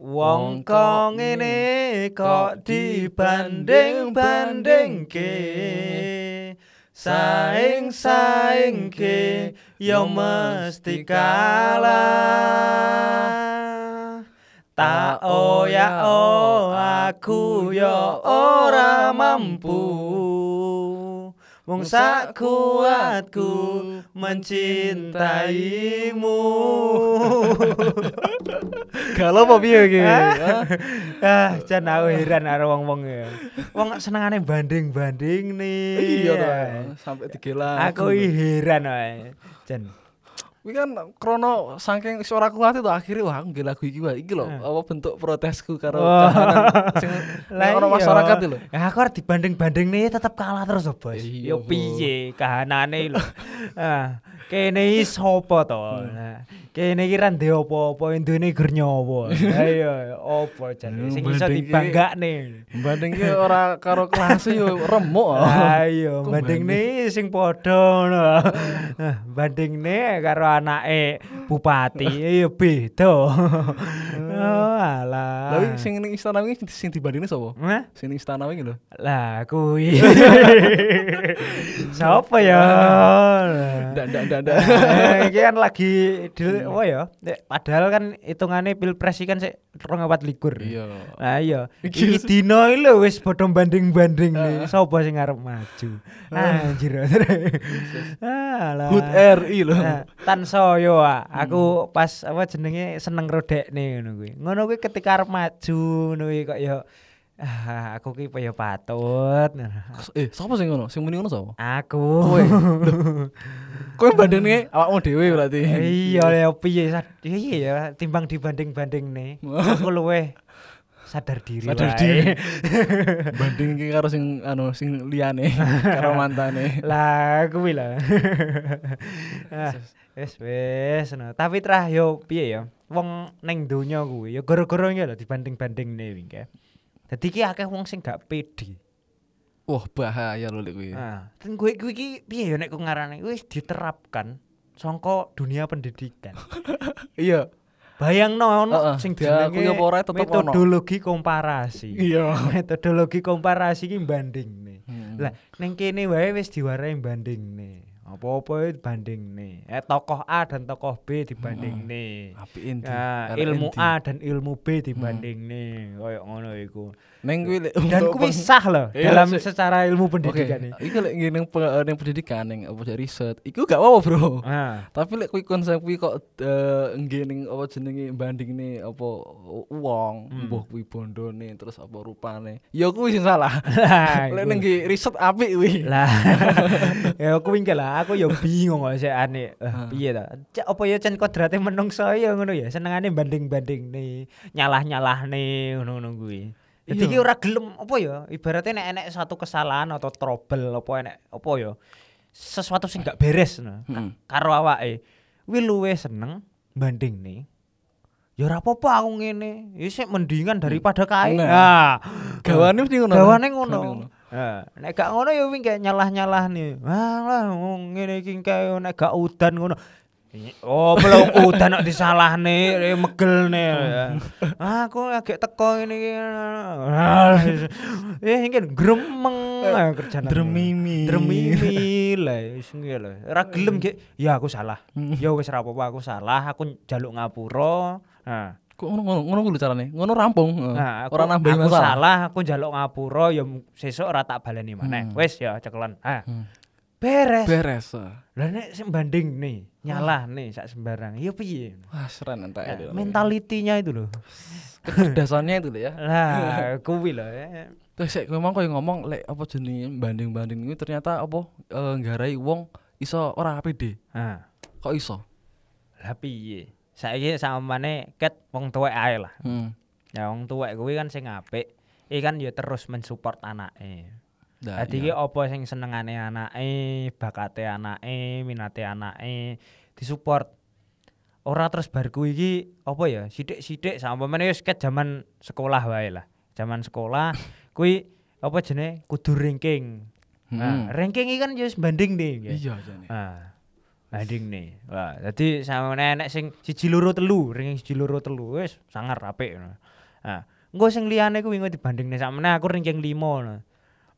Wong kok ngene kok dibanding-bandingke? Saing-saingke yo mesti kalah. Tak oya oh aku yo ora mampu. Wong kuatku mencintaimu Galau apa piye iki? ah, jan aku heran karo wong-wong ya. Wong senengane banding-banding nih. Iya to, sampai digela. Aku heran wae. Jan. Kuwi kan krono saking suara kuat itu akhirnya wah aku lagu iki wae. Iki lho apa bentuk protesku karo kahanan sing iya. masyarakat lho. Ya aku arep dibanding-banding nih tetep kalah terus oh, Bos. Iya, Yo piye kahanane lho. ah, kene iki sapa to? Hmm. Nah, kene iki ra ndek apa-apa, indone gur nyawa. Ayo, opo jan Hmm, sing iso banding iki- dibanggakne. Ora karo kelas yo remuk. Ayo, Kok banding nih sing padha ngono. Nah, banding nih karo anake bupati ya beda. Oh, alah. Lah sing ning istana wingi sing dibandingne sapa? Hah? Sing ning istana wingi lho. Lah kuwi. Siapa ya? Ndak ndak ndak. Eh, kan lagi di apa ya? Padahal kan hitungane pilpres kan sik 24 Iya. Nah iya, Iki dino iki lho wis padha banding-banding nih. Sapa sing arep maju? Anjir. Alah. Hut RI lho. Nah, tan saya ah, aku pas apa jenenge seneng rodekne ngono kuwi. Ngono kuwi ketika arep maju ngono kok ya ah, aku ki ya patut. Eh, sapa sing ngono? Sing muni ngono sapa? Aku. Kowe. Kowe bandingne awakmu dhewe berarti. Iya ya piye iya ya timbang dibanding-banding nih. Aku luweh sadar diri Sadar diri. Banding iki karo sing anu sing liyane karo mantane. lah kuwi lah. Ah, Wes wes no. Tapi trah yo piye ya? Wong ning donya kuwi ya gara-gara iki lho dibanding-bandingne wingi. Dadi ki akeh wong sing gak pede. Wah, bahaya lho lek kuwi. Nah, ten kuwi kuwi iki piye ya nek ku ngarane wis diterapkan sangka dunia pendidikan. Iya. Bayangno ono Heeh, sing diakui jenenge apa ora tetep ono. metodologi komparasi. Iya. metodologi komparasi ki bandingne. Hmm. Lah ning kene wae wis diwarai bandingne. Apa-apa bandingne. Eh tokoh A dan tokoh B dibandingne. Apike Ya, ilmu A dan ilmu B dibandingne. Kayak ngono iku. Neng kuwi Dan kuwi sah loh Iya, dalam sih. secara ilmu pendidikan ini. iku lek ning pe- ning pendidikan ning apa jadi riset, iku gak apa-apa, Bro. Nah, Tapi lek kuwi konsep kuwi kok eh, nggih ning apa jenenge bandingne apa wong, Hmm. mbuh kuwi bondone terus apa rupane. Ya kuwi sing salah. lah, lek nggih riset apik kuwi. lah ya aku wingi lah aku ya bingung kok sik ane Ah. Eh, piye ta Cek, apa ya cen kodrate menungso ya ngono ya senengane banding-banding nih nyalah-nyalah nih ngono-ngono kuwi jadi Iya. ki ora gelem apa ya ibaratnya nek enek satu kesalahan atau trouble apa enek apa ya sesuatu sing gak beres nah, Heeh. karo awake kuwi luwe seneng banding nih ya ora apa-apa aku ngene ya sik mendingan daripada kae Nah. Gawane mesti ngono. gawane ngono. Nah, nek gak ngono ya wing kayak nyalah-nyalah nih. Ah lah ngene iki kayak nek gak udan ngono. Oh, belum udan kok disalahne, eh, megel nih. Ah, aku agak teko ngene iki. Eh, iki gremeng ah, kerjaan. Dremimi. Dremimi lah wis ngene lho. Ora gelem ki. Ya aku salah. Ya wis ora apa-apa aku salah, aku njaluk ngapura. Nah, Kok ngono ngono ngono kuwi carane. Ngono rampung. Nah, aku, Ora nambahi aku masalah. salah, aku njaluk ngapura ya sesuk ora tak baleni maneh. Hmm. Wis ya cekelan. Ah, Hmm. beres. Beres. eh. Lah nek sing banding nih, nyalah nih sak sembarang. Ya piye? Wah, seren entek Ya, mentalitinya itu loh. kecerdasannya itu lho ya. Lah, kuwi lho. eh. Terus sik memang koyo ngomong lek apa jenenge banding-banding itu ternyata apa eh, nggarai wong iso ora pede. Ah, Kok iso? lah piye? Saiki samane ket wong tuwek ae lah. Hmm. Ya wong tuwek kuwi kan sing apik. Iki kan ya terus mensupport anake. Nah, Dadi ki iya. apa sing senengane anake, bakate anake, minate anake disupport. Ora terus bar kuwi iki apa ya? Sithik-sithik sama meneh wis ket zaman sekolah wae lah. Zaman sekolah kuwi apa jenenge kudu ranking. Nah, Hmm. ranking iki kan ya wis banding nih. Iya jane. Nah, banding nih. Wah, dadi sama nenek sing siji loro telu, ring siji loro telu wis sangar apik. Nah, engko sing liyane kuwi engko dibandingne sakmene aku ranking 5 ngono.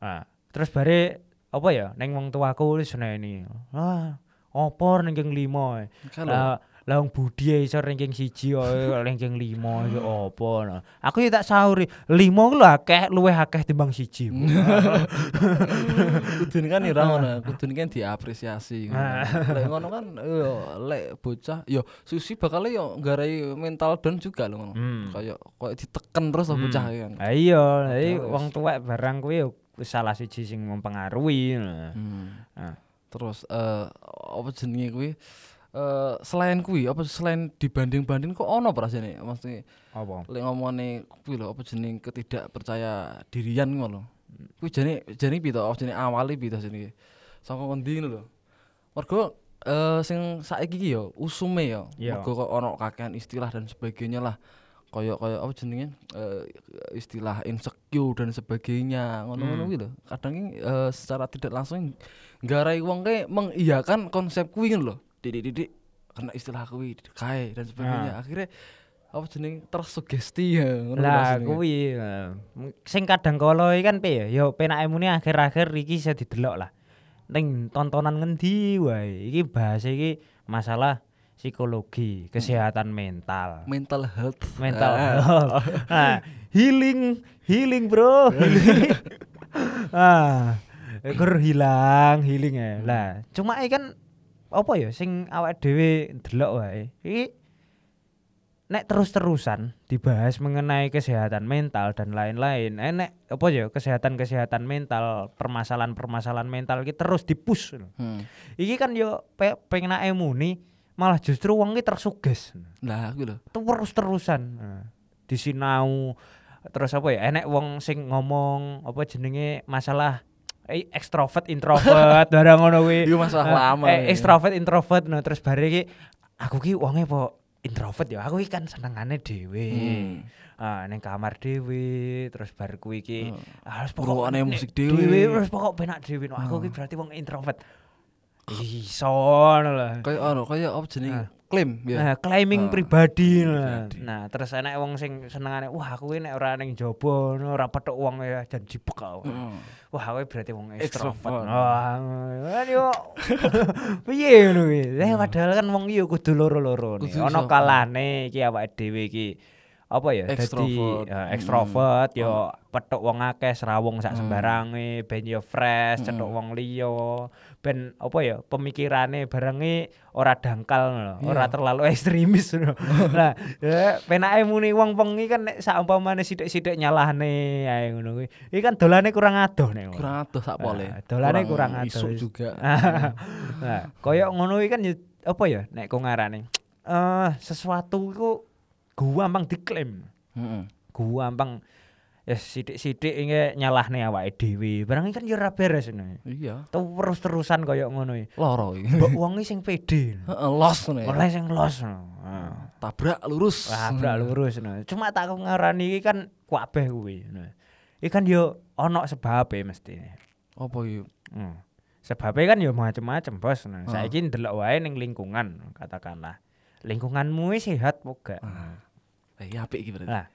Nah, terus bare apa ya ning wong tuaku wis seneni. Wah, opo ranking 5. Kalau Lah lah wong Budi ya iso ranking 1 kok ranking 5 iki opo. Nah, aku ya tak sauri 5 ku lho akeh luwih akeh timbang 1. kudune kan ora ngono, kudune kan diapresiasi. Nah. Lek ngono kan yo lek bocah yo susi bakal yo nggarai mental down juga lho ngono. Hmm. Kayak kayak diteken terus lah bocah Hmm. kan. Ah iya, wong tuwek barang kuwi ya wis salah siji sing mempengaruhi. Nah. Hmm. Ah. Terus eh apa jenenge kuwi eh selain kuwi apa selain dibanding-banding kok ono perasane mesti Apa? lek ngomongane kuwi lho apa jeneng ketidakpercaya dirian ngono. Kuwi jane jane piye to? Apa jenenge awale piye to jenenge? Saka ngendi ngono lho. Mergo eh sing saiki iki ya usume ya. Iya. Mergo kok ono kakean istilah dan sebagainya lah. Kayak kayak apa jenenge? Eh istilah insecure dan sebagainya. Ngono-ngono Hmm. lho. Kadang eh secara tidak langsung nggarai wong kae mengiyakan konsep kuwi lho. Didik-didik kena istilah kuwi kae dan sebagainya. Akhirnya apa jeneng tersugesti ya Lah kuwi m- sing kadang kala kan piye ya? Ya penake muni akhir-akhir iki iso didelok lah. Ning tontonan ngendi wae. Iki bahas iki masalah psikologi, kesehatan mental. mental health mental Ah. health. Nah, healing, healing bro, healing. ah, kur hilang, healing ya. Lah, cuma iki kan apa ya sing awake dhewe delok wae. Iki nek terus-terusan dibahas mengenai kesehatan mental dan lain-lain. Eh, nek apa ya kesehatan-kesehatan mental, permasalahan-permasalahan mental iki terus dipus. Hmm. Iki kan yo pe pengenake muni malah justru wong iki tersuges Lah aku lho. terus-terusan nah, disinau terus apa ya enek wong sing ngomong apa jenenge masalah eh, ekstrovert introvert barang ngono kuwi Iku masalah Nah, lama. eh, ya. ekstrovert introvert nah terus bare iki aku ki wonge apa introvert ya aku iki kan senengane dhewe Hmm. ah ning kamar dhewe terus bar kuwi iki harus Ngrungokne nek musik dhewe. terus pokok penak dhewe No, aku ki Oh. berarti wong introvert iso lah Kayak ono, kayak apa jenenge? Klaim ya. Nah, claiming Ah, pribadi nah. pribadi. Nah, terus enek wong sing senengane, wah aku ini nek ora ning jaba, ora petuk wong ya jan jipek aku. Wah, aku berarti wong. Extrovert. Wah, yo piye ngono kuwi. Eh padahal kan wong iki kudu loro-loro Ono kalane iki awake dhewe iki apa ya dadi Extrovert. eh, Hmm. ekstrovert yo petuk wong akeh serawung sak Hmm. sembarange ben yo fresh cetuk Hmm. wong liya ben apa ya pemikirane barengi ora dangkal lho ora Iya. terlalu ekstremis lho nah ya, penake muni wong pengi kan nek sak umpamane sithik-sithik nyalahne ae ngono kuwi iki kan dolane kurang adoh nek. Kurang adoh sak pole. Nah, dolane kurang adoh. Isuk juga. nah, koyo ngono iki kan ya apa ya nek kok ngarane eh sesuatu iku gampang diklaim. Heeh. Gampang ya sithik-sithik iki nyalahne awake dhewe. Barang kan ya ora beres ngono. Iya. Terus-terusan koyo ngono iki. Loro iki. Mbok wong sing pede. Heeh, los ngono ya. Oleh sing los. ngono. Tabrak lurus. Wah, brak lurus ngono. Cuma tak ngarani iki kan kuwi. ngono. Iki kan yo ana sebabe mesti. Apa iki? Hmm. Sebabnya kan ya macem-macem bos. Nah, Heeh. saiki ndelok wae ning lingkungan katakanlah. Lingkunganmu sehat apa gak? Ah. Eh, iya apik iki berarti. Lah,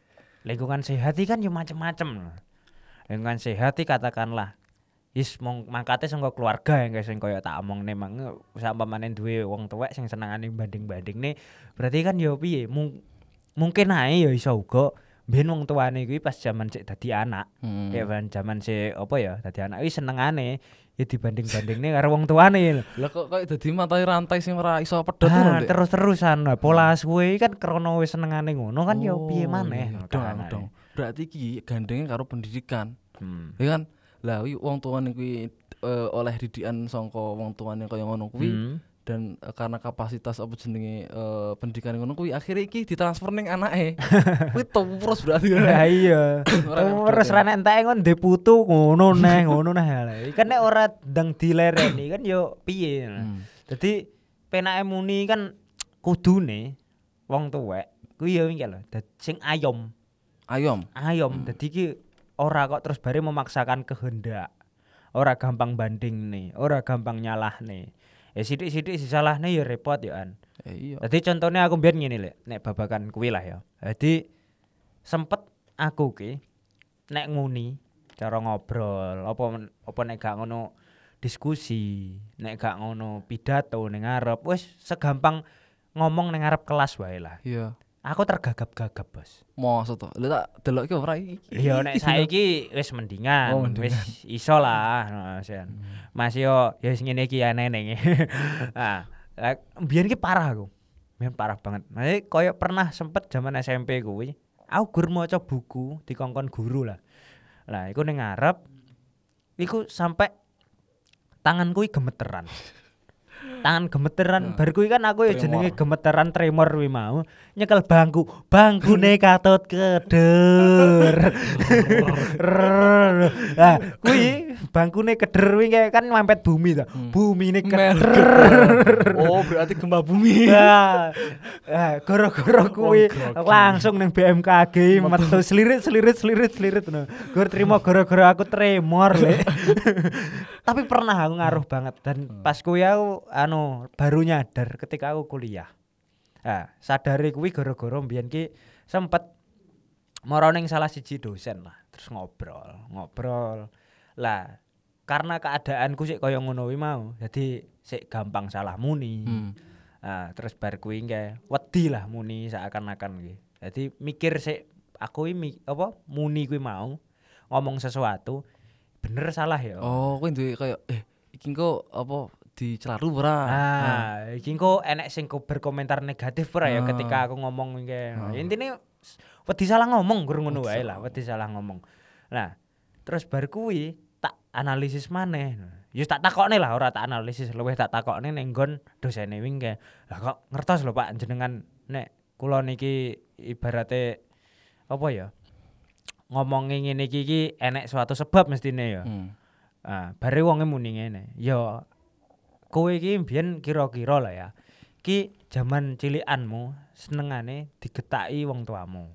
lingkungan sehat iki kan ya macem-macem. Lingkungan sehat iki katakanlah Is mong mangkate saka keluarga yang guys sing kaya tak omongne mang sampamane duwe wong tuwek sing senengane banding-bandingne berarti kan ya piye mung, mungkin ae ya iso uga ben wong tuane kuwi pas jaman sik dadi anak Hmm. ya kan jaman sik apa ya dadi anak kuwi senengane ya dibanding-bandingne karo wong tuane Lah kok kayak dadi matai rantai sing ora iso pedhot Ah, terus-terusan nah, pola suwe kan krana wis senengane ngono kan ya Oh, piye maneh iya, dong, kahanane. dong. Berarti iki gandenge karo pendidikan. Hmm. Ya kan? Lah wong tuane kuwi eh, oleh didikan sangka wong tuane kaya ngono kuwi Hmm. Dan eh, karena kapasitas apa jenenge eh, pendidikan ngono kuwi akhirnya iki ditransfer ning anake. kuwi terus berarti. Lah iya. Terus pedhot ya. ra nek entek kon ndek putu ngono neh, ngono neh. Kan nek ora ndang dilereni kan yo piye. Hmm. Dadi penake muni kan kudune wong tuwek kuwi yo iki lho, sing ayom. Ayom. Ayom. Dadi iki ora kok terus bare memaksakan kehendak. Ora gampang banding nih, ora gampang nyalah nih. Ya sithik-sithik disalahne ya repot ya an. Eh, iya. Dadi contohnya aku mbiyen ngene lek nek babakan kuwi lah ya. Dadi sempet aku ki nek nguni cara ngobrol apa apa nek gak ngono diskusi, nek gak ngono pidato ning ngarep wis segampang ngomong ning ngarep kelas wae lah. Iya. Aku tergagap-gagap, Bos. Mosok to. Lha tak delok iki ora iki. Iya nek saiki wis mendingan, Oh, mendingan. wis iso lah, nah, Sen. Mas yo ya wis ngene iki ya neneng. nah, lah, biyen ki parah aku. Biyen parah banget. Nah, koyo pernah sempet zaman SMP kuwi, aku gur maca buku dikongkon guru lah. Lah, iku ning ngarep iku sampai tangan kuwi gemeteran. Tangan gemeteran, bar kuwi kan aku ya jenenge gemeteran tremor kuwi mau nyekel bangku. Bangkune katut keder. Lah, kuwi bangkune keder kuwi kayak kan mampet bumi ta. Bumine keder. Oh, berarti gempa bumi. Nah, ah, gara-gara kuwi langsung ning BMKG metu selirit selirit selirit selirit no. Gur terima gara-gara aku tremor le. Tapi pernah aku ngaruh banget dan pas kuwi aku anu baru nyadar ketika aku kuliah. Ah, sadare kuwi gara-gara mbiyen ki sempet moro ning salah siji dosen lah, terus ngobrol, ngobrol. Lah, karena keadaanku sik kaya ngono kuwi mau, jadi sik gampang salah muni. Hmm. Nah, terus bar kuwi wedi lah muni seakan-akan kuwi. Jadi mikir sik aku mi- apa muni kuwi mau ngomong sesuatu bener salah ya. Oh, kuwi duwe kayak eh iki kok apa dicelaru ora? Ah, iki kok enek sing ko- berkomentar negatif ora ya Ah. ketika aku ngomong kayak. Ah. Intine wedi salah ngomong gur ngono wae lah, wedi salah ngomong. Nah, terus bar kuwi tak analisis maneh. Ya tak takokne lah ora tak analisis, luwih tak takokne ning nggon dosene wing kayak. Lah kok ngertos lho Pak jenengan nek kula niki ibarate apa ya? Ngomongi ngene iki iki enek suatu sebab mestine ya. Hmm. Ah, bare wonge muni ngene. Ya kowe iki mbiyen kira-kira lah ya. Ki jaman cilikanmu senengane digetaki wong tuamu.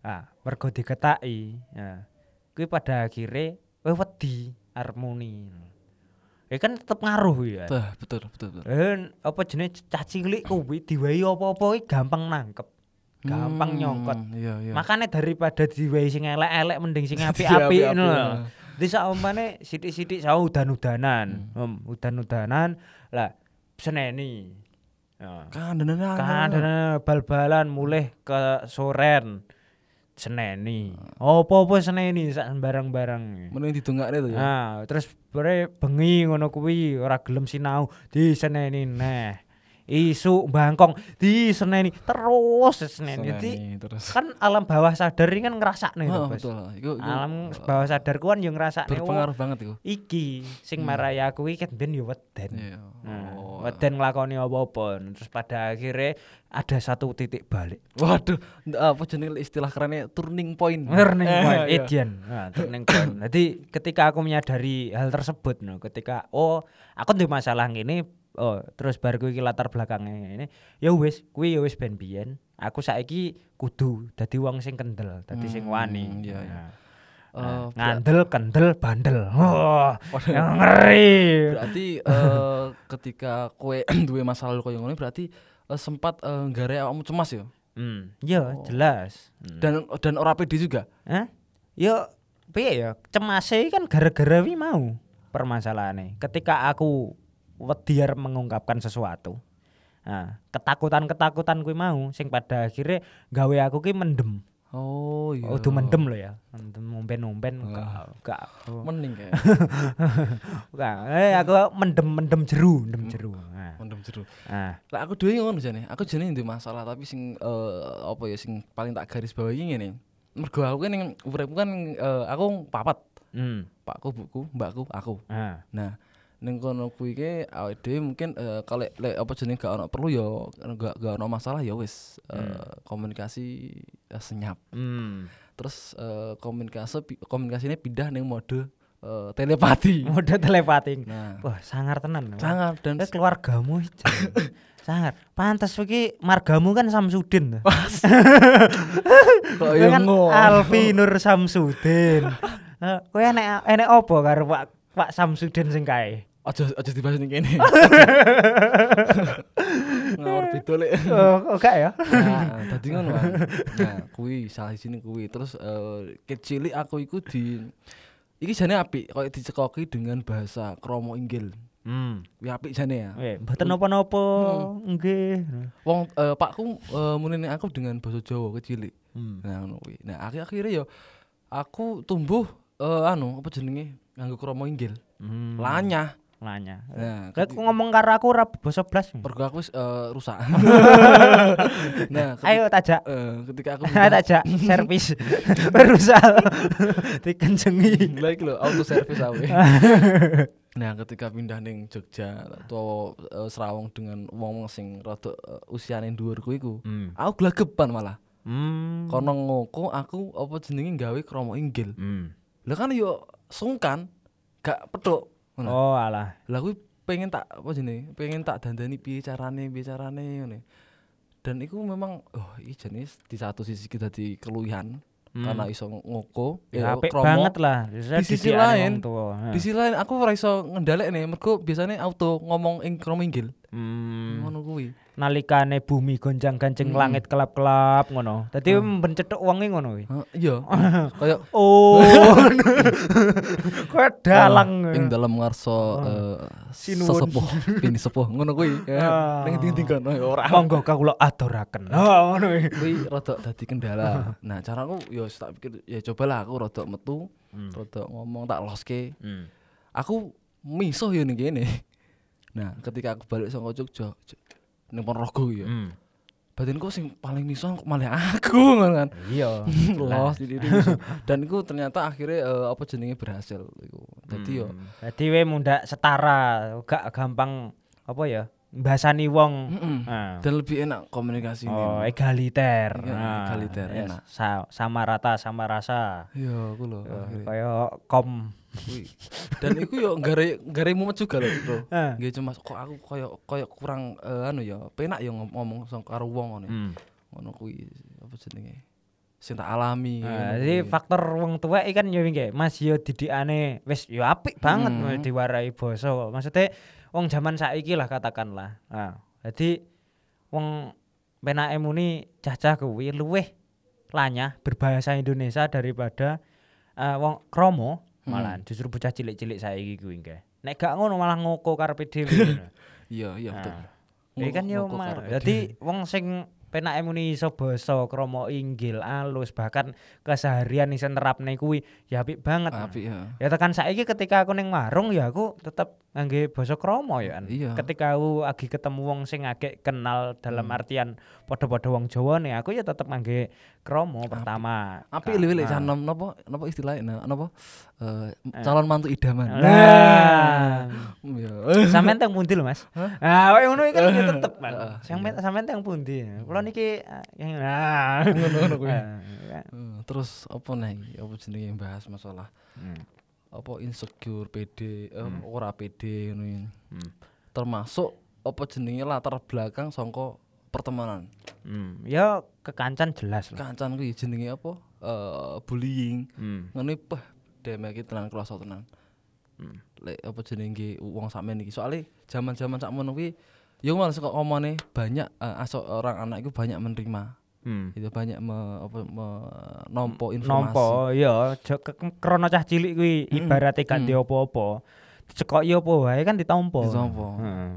Ah, mergo digetaki. Ya. Kuwi pada akhire kowe wedi arep muni. Ya kan tetep ngaruh ya. Tuh, betul, betul, betul. Eh apa jenenge cah cilik kuwi diwehi apa-apa kuwi gampang nangkep. Gampang Hmm, nyongkot. Iya, iya. Makanya daripada diwehi sing elek-elek mending sing apik-apik, ngono lho. ya. Di saumpane sithik-sithik sawo udan-udanan. Hmm. udan-udanan lah seneni. Ya. Kandenan Kan bal-balan mulih ke soren seneni. Apa-apa seneni sak sembarang-barang. Mending didongakne to ya. Nah, terus bare bengi ngono kuwi ora gelem sinau diseneni neh. Isu bangkong diseneni terus seneni. Jadi Seneni terus. kan alam bawah sadar ini kan Oh, to, Bos. betul. Iku, iku Alam bawah sadar ku kan ngrasakne oh, berpengaruh banget iku. iki sing marai aku iki ket ben yo weden. Iya. Nah, Oh. weden nglakoni apa-apa terus pada akhirnya ada satu titik balik. Waduh, apa jenenge istilah kerennya turning point. Turning Eh, point, iya. Edian. Nah, turning point. Jadi ketika aku menyadari hal tersebut, no, ketika oh aku ndek masalah ngene, oh terus bar kuwi latar belakangnya ini, ya wis, kuwi ya wis ben biyen. Aku saiki kudu dadi wong sing kendel, dadi sing Hmm, wani. iya, iya. Nah, Eh, ber- ngandel, kendel, bandel. Yang ngeri. berarti eh, ketika kowe duwe masalah koyo ngono berarti eh, sempat eh, nggare awakmu cemas ya. Hmm, iya Oh. jelas. Hmm. Dan dan ora pede juga. Hah? Yo piye ya? Cemase kan gara-gara wi mau permasalahannya. Ketika aku wedi mengungkapkan sesuatu. Nah, ketakutan-ketakutan kuwi mau sing pada akhirnya gawe aku ki mendem. Oh iya. Udah mendem loh ya. Mendem umpen-umpen enggak enggak. Mending kayak. Eh aku mendem-mendem jeru, mendem jeru. Nah. mendem jeru. nah. Lah aku dhewe ngono jane. Aku jane ndek masalah tapi sing eh, apa ya sing paling tak garis bawahi ngene. Mergo aku kan uripku kan eh, aku papat. Hmm. Pakku, buku, mbakku, aku. Nah. Nah, ning kono kuwi ke awake dhewe mungkin eh, kalau lek apa jenenge gak ono perlu ya gak gak ono masalah ya wis eh, komunikasi eh, senyap. Hmm. Terus eh, komunikasi komunikasinya pindah ning mode eh, telepati. Mode telepati. Nah, Wah, sangar tenan. sangat dan Eh keluargamu iki. sangar. Pantes iki margamu kan Samsudin. kok Kowe ya kan. Alfi Nur Samsudin. Kowe enek enek apa karo Pak Pak Samsudin sing kae? Aja aja dibahas ning kene. Ngawur beda lek. Oh, enggak ya? Nah, dadi ngono kan. Nah, kuwi salah sini kuwi. Terus eh kecilik aku iku di iki jane apik koyo dicekoki dengan bahasa kromo inggil. Hmm. Kuwi apik jane ya. Eh, mboten napa-napa. Nggih. Wong eh, pakku eh, munine aku dengan bahasa Jawa kecilik. Hmm. Nah, ngono kuwi. Nah, akhir-akhirnya yo aku tumbuh eh, anu apa jenenge nganggo kromo inggil. Hmm. Lanyah. Lanya. Nah, keti- aku ngomong karo aku ora basa blas. mergo aku wis eh, rusak. nah, Ayo tajak. eh, ketika aku Ayo tajak servis. Berusaha dikencengi. Lah iki lho auto service aku. nah, ketika pindah ning Jogja atau eh, Serawang dengan wong sing rada eh, usiane dhuwur kuwi iku, Hmm. aku gelagepan malah. Hmm. Kono ngoko aku apa jenenge gawe kromo inggil. Hmm. Lah kan yo sungkan gak petuk. Ngono. Oh, alah. Lah kuwi pengen tak apa jenenge? Pengen tak dandani piye carane, piye carane ngene. Dan iku memang oh iki jenis di satu sisi kita di keluhan Hmm. karena iso ngoko Ya, apik kromo. banget lah. Di sisi lain. Di sisi lain aku ora iso ngendhalek nih, mergo biasanya auto ngomong ing kromo inggil. Hmm. Ngono kuwi. Nalikane bumi gonjang-ganjing Hmm. langit kelap-kelap ngono. Dadi mencethuk wonge ngono kuwi. Hah, iya. Kayak Oh. Kayak dalang. ing dalam eh, Sinuwun. sesepuh pini sepuh ngono kuwi. Ah. Ning ndi kan ora. Monggo kawula aturaken. Oh, ngono kuwi. Kuwi rada dadi kendala. Nah, caraku yo tak pikir ya cobalah aku rada metu, Hmm. rada ngomong tak loske. Hmm. Aku misuh yo ning kene. Nah, ketika aku balik saka Jogja, ning Ponorogo ya. Hmm. Batinku sing paling misuh kok malah aku kan. Iya. Los di. Dan itu ternyata akhirnya eh, apa jenenge berhasil iku. Dadi yo Hmm. Dadi we mundak setara, gak gampang apa ya? Mbasani wong. Mm-mm. Nah. dan lebih enak komunikasi Oh, egaliter. Iya, Nah, egaliter, ya, enak. sa- sama rata, sama rasa. Iya, aku lho. Ya, akhirnya. Kaya kom. Kuwi. Dan iku yo gare gare mumet juga lho, Bro. Nggih cuma kok aku koyo koyo kurang eh, anu ya, penak yo ngom- ngomong sama karo wong ngono. Hmm. Ngono kuwi apa jenenge? Sing tak alami. Nah, jadi faktor wong tua iki kan yo nggih, Mas yo didikane wis yo apik banget Hmm. diwarai basa. Maksudnya wong zaman saiki lah katakanlah. Nah, jadi wong penake muni cah-cah kuwi luweh lanyah berbahasa Indonesia daripada eh, wong kromo Hmm. malah justru bocah cilik-cilik saiki kuwi nggih. Nek gak ngono malah ngoko karepe dhewe. Iya, iya betul. Nah, Iki kan yo Dadi wong sing penake muni iso basa krama inggil alus bahkan keseharian iso nerapne kuwi ya apik banget. Apik ya. Ya tekan saiki ketika aku ning warung ya aku tetep ngangge basa krama ya. kan. Iya. Ketika aku lagi ketemu wong sing agek kenal dalam Hmm. artian padha-padha wong Jawa nih aku ya tetep ngangge krama pertama. Apik lho lek Nah. napa napa istilahnya napa eh calon mantu idaman. Nah. Iya. Sampeyan teng pundi lho, Mas? Ah, koyo ngono iki kan ya tetep, Mas. Sampeyan iya. sampeyan teng pundi? Kula niki ah, yang nah. Ngono-ngono kuwi. Ah, Eh, Terus apa nih? Apa jenenge bahas masalah hmm. Apa insecure PD, eh, Hmm. ora PD ngono ini. Hmm. Termasuk apa jenenge latar belakang sangka pertemanan. Hmm. Ya kekancan jelas lah. Kancan kuwi jenenge apa? Eh bullying. Hmm. Ngono pah demek iki tenan kerasa tenan. Hmm. Lek apa jenenge wong sakmen iki. Soale zaman-zaman sakmono kuwi yo malah kok omone banyak eh, aso orang anak itu banyak menerima. Hmm. Itu banyak me, apa me, nompo informasi. Nompo ya krono cah cilik kuwi Hmm. ibarate gak Hmm. apa-apa. Dicekoki apa wae kan ditampa. Ditampa. Heeh.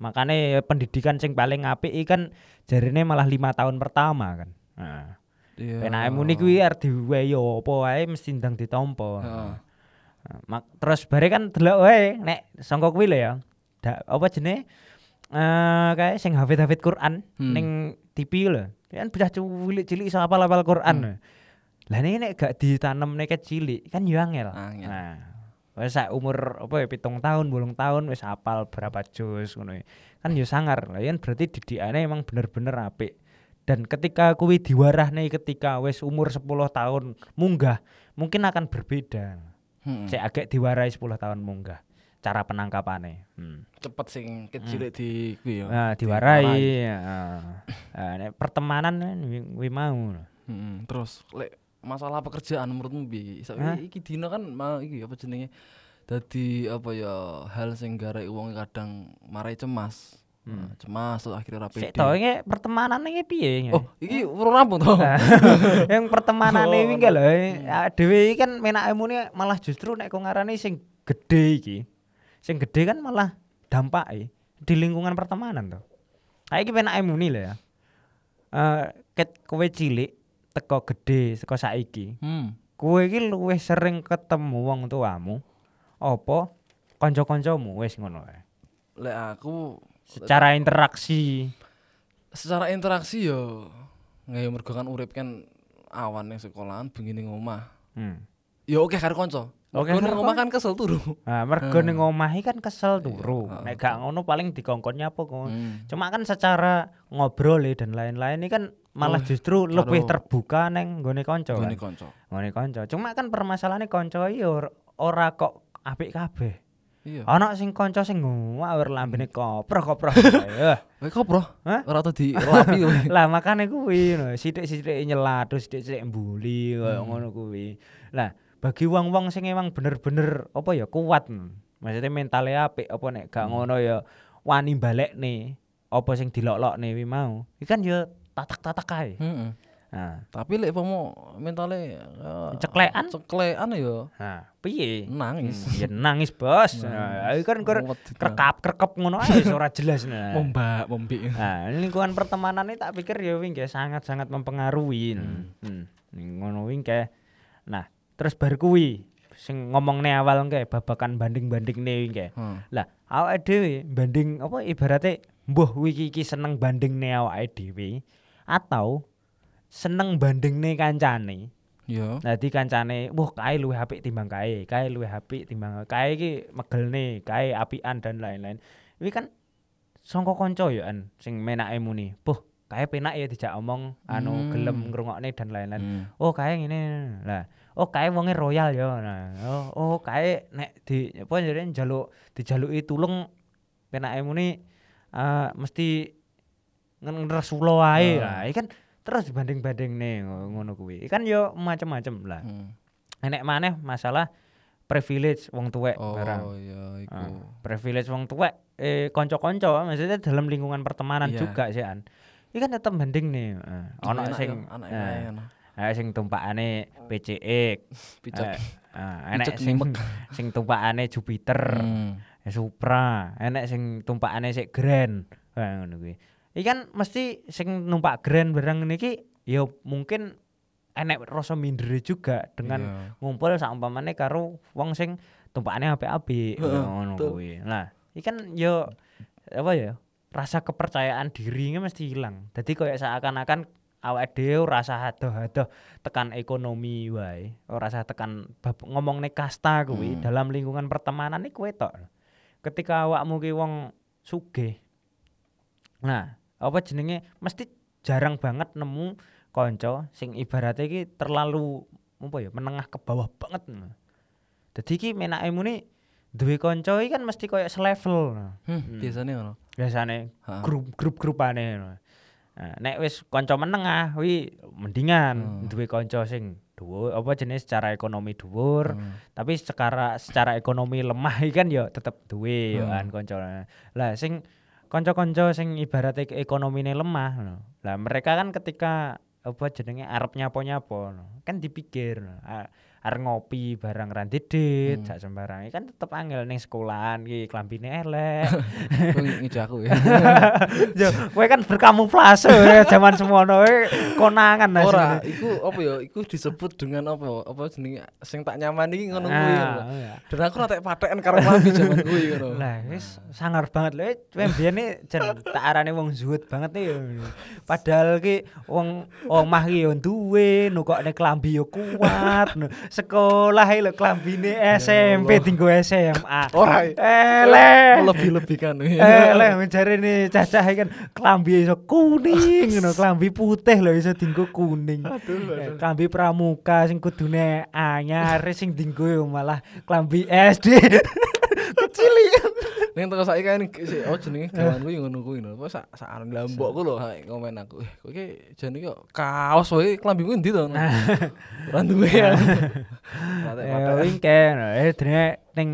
Makane pendidikan sing paling apik kan jarine malah lima tahun pertama kan. Nah. Penake muni kuwi arep diwehi apa wae mesti ndang ditampa. Heeh. Nah, mak terus bare kan delok wae nek sangka kuwi lho ya. Da, apa jenenge? Eh kayak sing hafid-hafid Quran Hmm. ning TV lho. Kan bocah cilik-cilik iso hafal-hafal Quran. Lah ini nek gak ditanam nek cilik kan yo angel. Angel. Nah, wis umur apa ya pitung tahun, bolong tahun wis hafal berapa juz ngono. ya. Kan yo sangar. Lah yen berarti didikane emang bener-bener apik. Dan ketika kuwi diwarahne ketika wis umur 10 tahun munggah, mungkin akan berbeda. Heeh. Sik agak diwarai 10 tahun munggah cara penangkapane. Hmm. cepet sing kecil di kuwi ya. Nah, diwarai. Heeh. Nah, nek pertemanan kan wi- wi mau. Heeh. Terus lek masalah pekerjaan menurutmu piye? Sa- Hah? Iki dino kan mau iki apa jenenge? dadi apa ya hal sing garek wong kadang marai cemas. Nah, cemas terus akhirnya ra Sik to iki pertemanan iki piye? Oh, iki urung rampung to. yang pertemanan Oh, enggak lho. Hmm. Ya, Dewi iki kan menakmu ini malah justru nek kok ngarani sing gede iki. Sing gede kan malah dampak di lingkungan pertemanan tuh. Nah, iki menakmu nih lho ya. Eh ket kowe cilik teko gede teko saiki. Hmm. Kowe iki luwih sering ketemu wong tuamu apa kanca-kancamu wis ngono wae. Lek aku Secara interaksi. secara interaksi yo nggak mergo kan urip kan awan ning sekolahan bengi ning omah. Hmm. Ya oke karo kanca. Oke Oke ning omah kan kesel turu. Nah, mergo Hmm. ning omah kan kesel turu. Iya, Nek gak ngono paling dikongkon nyapa kok. Hmm. Cuma kan secara ngobrol ya dan lain-lain ini kan malah Oh, justru karo- lebih terbuka neng nggone kanca. Gone Kan? kanca. Nggone kanca. Cuma kan permasalahannya kanca iki or- ora kok apik kabeh. Iya. Ana sing kanca sing ngawur lambene koproh-koproh. Eh, Kowe kok, Bro? Hah? Ora tau dilapi kowe. lah makane kuwi no, sithik-sithik nyelat, terus sithik-sithik mbuli kaya Hmm. ngono kuwi. Lah, bagi wong-wong sing emang bener-bener apa ya kuat. no. Maksudnya mentalnya apik apa nek gak Hmm. ngono ya wani balekne apa sing dilok-lokne kuwi mau. Iki kan ya tatak-tatak kae. Heeh. Nah, Tapi lek pomo mentale ya, Ceklekan? Ceklekan ya nah piye? nangis. Ya nangis, Bos. Nah, kan tenan. krekap-krekep ngono ae ora jelas nah. Mombak, mombi. Nah, lingkungan pertemanan ini tak pikir ya wingke sangat-sangat mempengaruhi. Hmm. Hmm. Ning Ngono wingke. Nah, terus bar kuwi sing ngomongne awal engke babakan banding-bandingne wingke. Heeh. Lah, awake dhewe banding apa ibaratnya mbuh wiki iki seneng bandingne awake dhewe atau seneng bandingne kancane. Ya. Dadi kancane, wah kae luwih apik timbang kae, kae luwih apik timbang kae iki megelne, kae apian dan lain-lain. Iki kan sangka kanca ya an sing menake muni. Boh, kae penak ya dijak omong anu Hmm. gelem ngrungokne dan lain-lain. Hmm. Oh, kae ngene. Lah, oh kae wonge royal ya. Nah, oh, oh kae nek di apa jenenge njaluk dijaluki tulung penake muni eh mesti ngeresula wae. Ah. Lah, kan terus dibanding-bandingne ngono kuwi. Kan yo macem-macem lah. Hmm. Enek maneh masalah privilege wong tuwek barang. Oh iya iku. Ah, privilege wong tuwek eh kanca-kanca maksudnya dalam lingkungan pertemanan Iya. juga sih an. Iki kan tetep banding nih. Ono Enak sing anak eh, sing tumpakane PCX. Picot. Eh, eh, enek sing sing tumpakane Jupiter, Hmm. eh, Supra, enek sing tumpakane sik Grand. Eh, ngono kuwi. Iki kan mesti sing numpak Grand barang niki ya mungkin enek rasa mindere juga dengan Iya. ngumpul saumpamane karo wong sing tumpakane apik-apik ngono kuwi. Nah, iki kan yo apa ya? Rasa kepercayaan dirinya mesti hilang. Dadi koyo seakan-akan awake dhewe rasa hadoh-hadoh tekan ekonomi wae, ora rasa tekan bab ngomongne kasta kuwi Hmm. dalam lingkungan pertemanan iku tok. Ketika awakmu ki wong sugih. Nah, apa jenenge mesti jarang banget nemu kanca sing ibaratnya iki terlalu apa ya menengah ke bawah banget. Dadi iki menake muni duwe kanca iki kan mesti koyo selevel. Hmm, biasanya ngono. Biasane Ha. grup grup-grupane. Nah, nek wis kanca menengah kuwi mendingan Hmm. duwe kanca sing dhuwur apa jenis secara ekonomi dhuwur, Hmm. tapi secara secara ekonomi lemah kan ya tetep duwe ya Hmm. kan kanca. Lah sing kanca-kanca sing ibaratnya ke- ekonomine lemah. Lah mereka kan ketika apa jenenge arep nyapa-nyapa no. kan dipikir no. A- arep ngopi barang ra dit Hmm. sembarang kan tetep angel ning sekolahan iki klambine elek. Ngejo aku ya. Yo, kowe kan berkamuflase ya zaman semono kowe konangan lah Ora, iku apa ya? Iku disebut dengan apa? Apa jenenge sing tak nyaman iki ngono kuwi. Ah, ngono. iya. Dan aku ora tak patheken karo mami jaman kuwi ngono. Lah wis sangar banget lho. Kowe mbiyen iki jen tak arane wong zuhud banget yo. Padahal ki wong omah ki yo duwe, nukokne klambi yo kuat. Sekolah lho klambine SMP Allah. tinggo SMA. Ora. Eleh. Lebih-lebihkan. Eleh jarene cacah kan klambi iso kuning ngono, klambi putih lho iso dinggo kuning. Aduh, Eh, aduh. Klambi pramuka sing kudune anyar sing dinggo yo malah klambi SD. Kecil iki. Ning teko saiki kan si oh jenenge gawan kuwi ngono kuwi lho. Apa sak sak aran lambokku lho ha, ngomen aku. Eh, kowe iki jane kok kaos wae klambimu endi to? Ora duwe ya. Ya wingke eh dene ning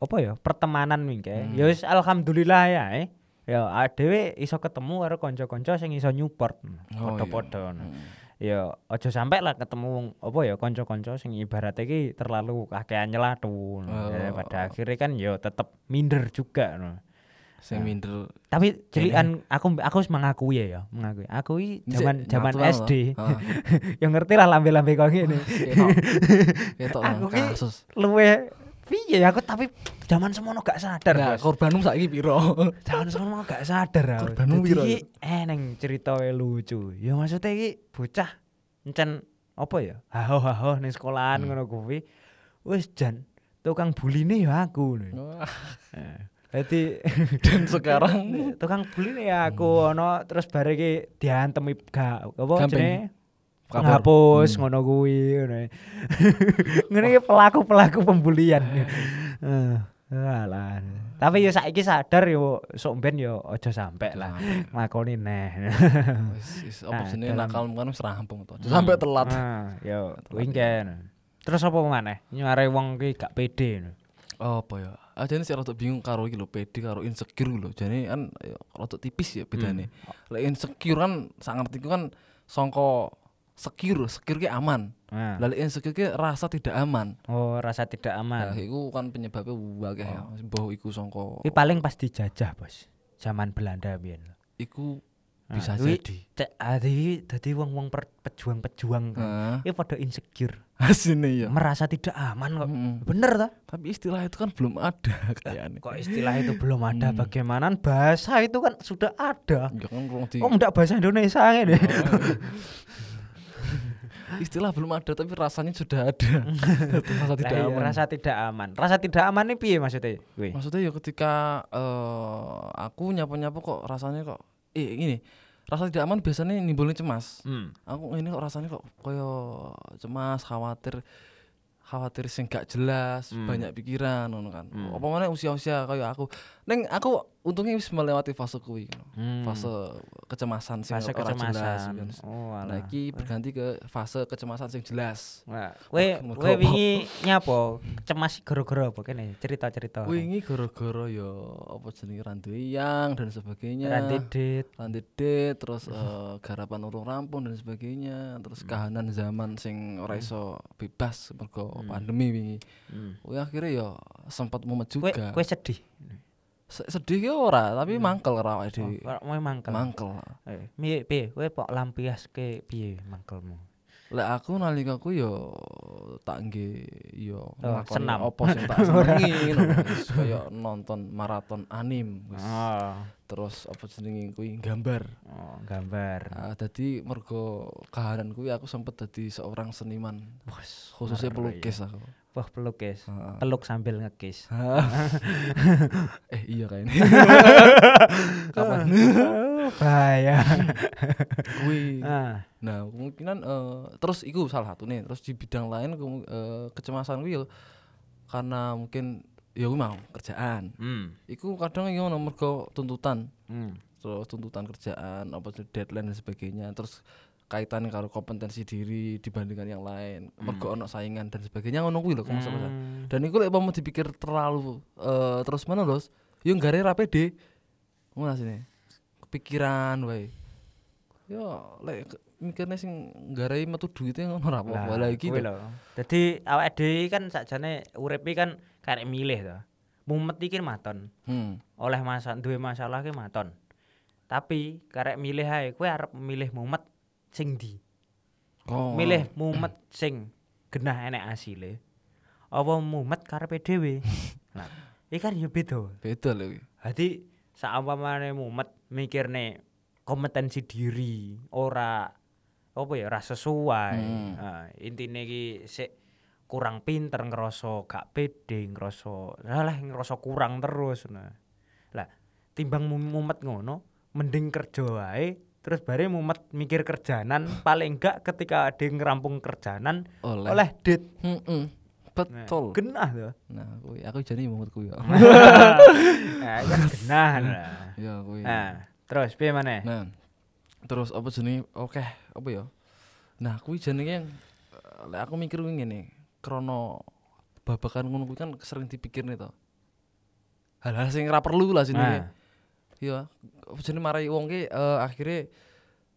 apa ya pertemanan mingke. Hmm. Ya wis alhamdulillah ya. Eh. Ya dhewe iso ketemu karo kanca-kanca sing iso nyupport. Oh, Padha-padha. iya. Ya aja sampe lah ketemu apa ya kanca-kanca sing ibarat iki terlalu kakean nyelatu. Ya, Oh. pada akhirnya kan ya tetep minder juga. no. Sing Nah. minder Tapi celian aku aku wis mengakui ya, ya, mengakui. Aku Dhisik zaman zaman SD. Heeh. yang ngerti lah lambe-lambe kok ngene. Aku ki. Luwe piye ya, aku tapi zaman semono gak sadar. Nah, korbanmu saiki piro? Zaman semono gak sadar aku. Korbanmu piro, eneng cerita wae lucu. Ya maksudnya iki bocah encen apa ya? Haho-haho ning sekolahan Hmm. ngono kuwi. Wis jan tukang buline ya aku. Wah, Dadi Dan sekarang tukang buline ya aku ono terus bare iki diantem gak apa jenenge Ngapus Hmm. ngono kuwi ngono. Ngene iki pelaku-pelaku pembulian. Eh, alah. Tapi ya saiki sadar yo sok ben yo aja sampe lah nglakoni neh. Wis apa Nah, jenenge nakal kan wis rampung to. Sampai telat. Ah, yo kuwi ya. Terus apa maneh? Nyare wong ki gak pede. apa ya ah jane sih rada bingung karo iki lho pede karo insecure lho jane kan ya, rada tipis ya bedane lek insecure kan sak ngertiku kan sangka secure secure ki aman Nah. lek insecure ki rasa tidak aman Oh, rasa tidak nah aman. iku kan penyebabnya akeh ya mbah iku sangka Kuwi paling pas dijajah, Bos. Zaman Belanda biyen. iku Nah, bisa kuwi jadi Cek adi dadi wong-wong pejuang-pejuang. kan. Heeh. Iki pada insecure, asine ya merasa tidak aman kok. Mm-mm. Bener ta? tapi istilah itu kan belum ada kayaknya Kok istilah itu belum ada Hmm. bagaimana bahasa itu kan sudah ada. ya kan Kok ndak bahasa Indonesia ngene? istilah belum ada tapi rasanya sudah ada rasa tidak iya, aman Rasa tidak aman. Rasa tidak aman ini piye maksudnya? Maksudnya ya ketika eh aku nyapu-nyapu kok rasanya kok eh gini, rasa tidak aman biasanya nimbulnya cemas. Hmm. Aku ini kok rasanya kok koyo cemas, khawatir khawatir sing gak jelas, Hmm. banyak pikiran kan. Hmm. Apa mana usia-usia kayak aku. Neng aku untungnya wis melewati fase kuwi ngono. Hmm. Fase kecemasan sing fase ora jelas. kecemasan. ngono. Oh, Nah, iki berganti ke fase kecemasan sing jelas. Nah, kowe apa? wingi nyapo? Cemas gara-gara apa kene? Cerita-cerita. Wingi gara-gara ya apa jenenge randuwe yang dan sebagainya. Ranti dit. landede terus eh, garapan urung rampung dan sebagainya Hmm. terus kahanan zaman sing ora iso bebas mergo Hmm. pandemi wingi Hmm. Kuwi akhirnya ya sempat mumet juga kowe sedih. Se- sedih ki ora tapi mangkel ora awake Oh, dhewe kowe mangkel. mangkel. Eh, piye piye? Kowe kok lampiaske piye mangkelmu? lek aku nalika ku ya tak nggih ya nglakoni senam. apa sing tak senengi ngono. Kaya nonton maraton anim wis. Oh, terus apa jenenge kuwi gambar. Oh gambar. Ah, dadi mergo kahanan kuwi aku sempet dadi seorang seniman. Khususnya pelukis aku Wah, pelukis. Heeh. Peluk sambil ngekis. eh iya kayaknya kapan bahaya. kuwi Ah, nah kemungkinan eh, terus iku salah satu nih terus di bidang lain eh, kecemasan ya karena mungkin ya kuwi mau kerjaan hmm. iku kadang ya ono mergo tuntutan Hmm. terus tuntutan kerjaan apa deadline dan sebagainya terus kaitan karo kompetensi diri dibandingkan yang lain mergo ono saingan dan sebagainya ngono kuwi lho. Hmm. dan iku lek mau dipikir terlalu eh, terus menerus yo gare ra pede ngono sini kepikiran wae yo lek mikirnya sing gare metu duitnya ngono ra apa-apa Lah, lagi kuwi lho. Dadi awake dhewe kan sakjane urip iki kan karek milih to. Mumet iki maton. hmm. Oleh masa duwe masalah ki maton. Tapi karek milih ae kowe arep milih mumet sing ndi? oh Milih mumet sing genah enek asile. Apa mumet karepe dhewe? Nah, iki kan ya beda. beda lho Dadi saumpamane mumet mikirne kompetensi diri ora apa ya ora sesuai. Hmm. Nah, intine iki sik kurang pinter ngerasa gak pede, ngerasa salah ngerasa kurang terus. Nah. Lah, timbang mu- mumet ngono, mending kerja wae terus bare mumet mikir kerjanan paling enggak ketika ada yang ngerampung kerjanan oleh, oleh dit Hmm-mm. betul genah tuh nah kuwi aku jane momen kuwi ya nah, kan genah nah. ya kuwi Nah, terus piye maneh? Nah, terus apa jenenge? Oke, apa ya? Nah, kuwi jenenge eh, lek aku mikir kuwi ngene, krana babakan ngono kuwi kan sering dipikirne to. hal-hal sing ora perlu lah sini. Nah. Iya, jenenge marai wong ki eh, akhirnya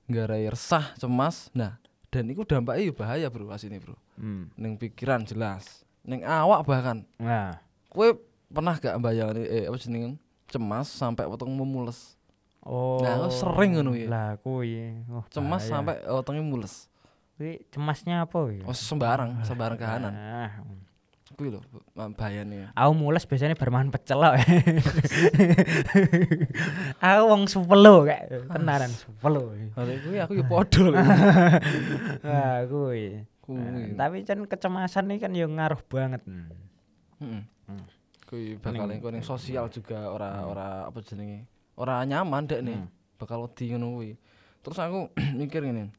nggarai resah, cemas. Nah, dan itu dampaknya ya bahaya, Bro, asine, Bro. Hmm. Ning pikiran jelas, ning awak bahkan. Nah. Kowe pernah gak bayangane eh apa jenenge cemas sampai wetengmu mules. Oh. Nah, aku sering ngono ya. Lah kuwi. Oh, Cemas bahaya. sampai wetenge mules. kuwi cemasnya apa kuwi? Oh, sembarang, sembarang kahanan. Ah. Kuwi lho bahayane. Aku mules biasanya bar mangan pecel kok. aku wong supelo kayak tenanan supelo. Kalau kuwi aku ya padha lho. Wah, kuwi. Kuwi. Nah, tapi kan kecemasan ini kan yang ngaruh banget. Heeh. Hmm. Kuwi bakal Ning- ning sosial juga ora ora apa jenenge? Ora nyaman dek nih. Hmm. Bakal wedi ngono kuwi. Terus aku mikir ngene.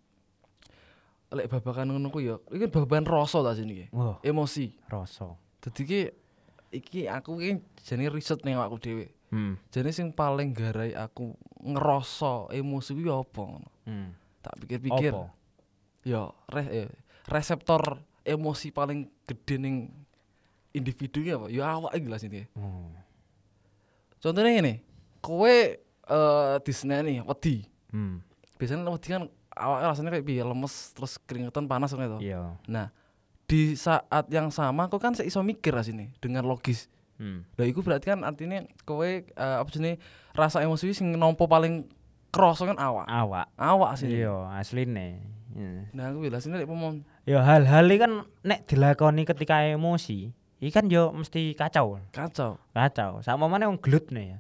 Lek babakan ngono kuwi ya, iki babakan rasa ta sini ki. Wah, Emosi. rasa. Dadi ki iki aku ki jenenge riset ning awakku dhewe. Hmm. Jane sing paling garai aku ngerasa emosi kuwi apa ngono. Hmm. Tak pikir-pikir. Ya, re- eh, reseptor emosi paling gede ning individu ki apa? Ya awak iki lah sini. Oh. Contohnya ngene, kowe eh diseneni wedi. Hmm. Biasanya wedi kan awak rasanya kayak piye lemes terus keringetan panas ngono itu. Iya. Nah, di saat yang sama kau kan iso mikir sini dengan logis. Hmm. Lah iku berarti kan artinya kowe eh, apa jenenge rasa emosi sing nompo paling kroso kan awak. Awak. Awak sih. Iya, asline. Iya. Nah, aku bilang sini lek pomon Ya hal-hal kan nek dilakoni ketika emosi, iki kan yo mesti kacau. kacau. Kacau. Sama mana wong gelut nih ya.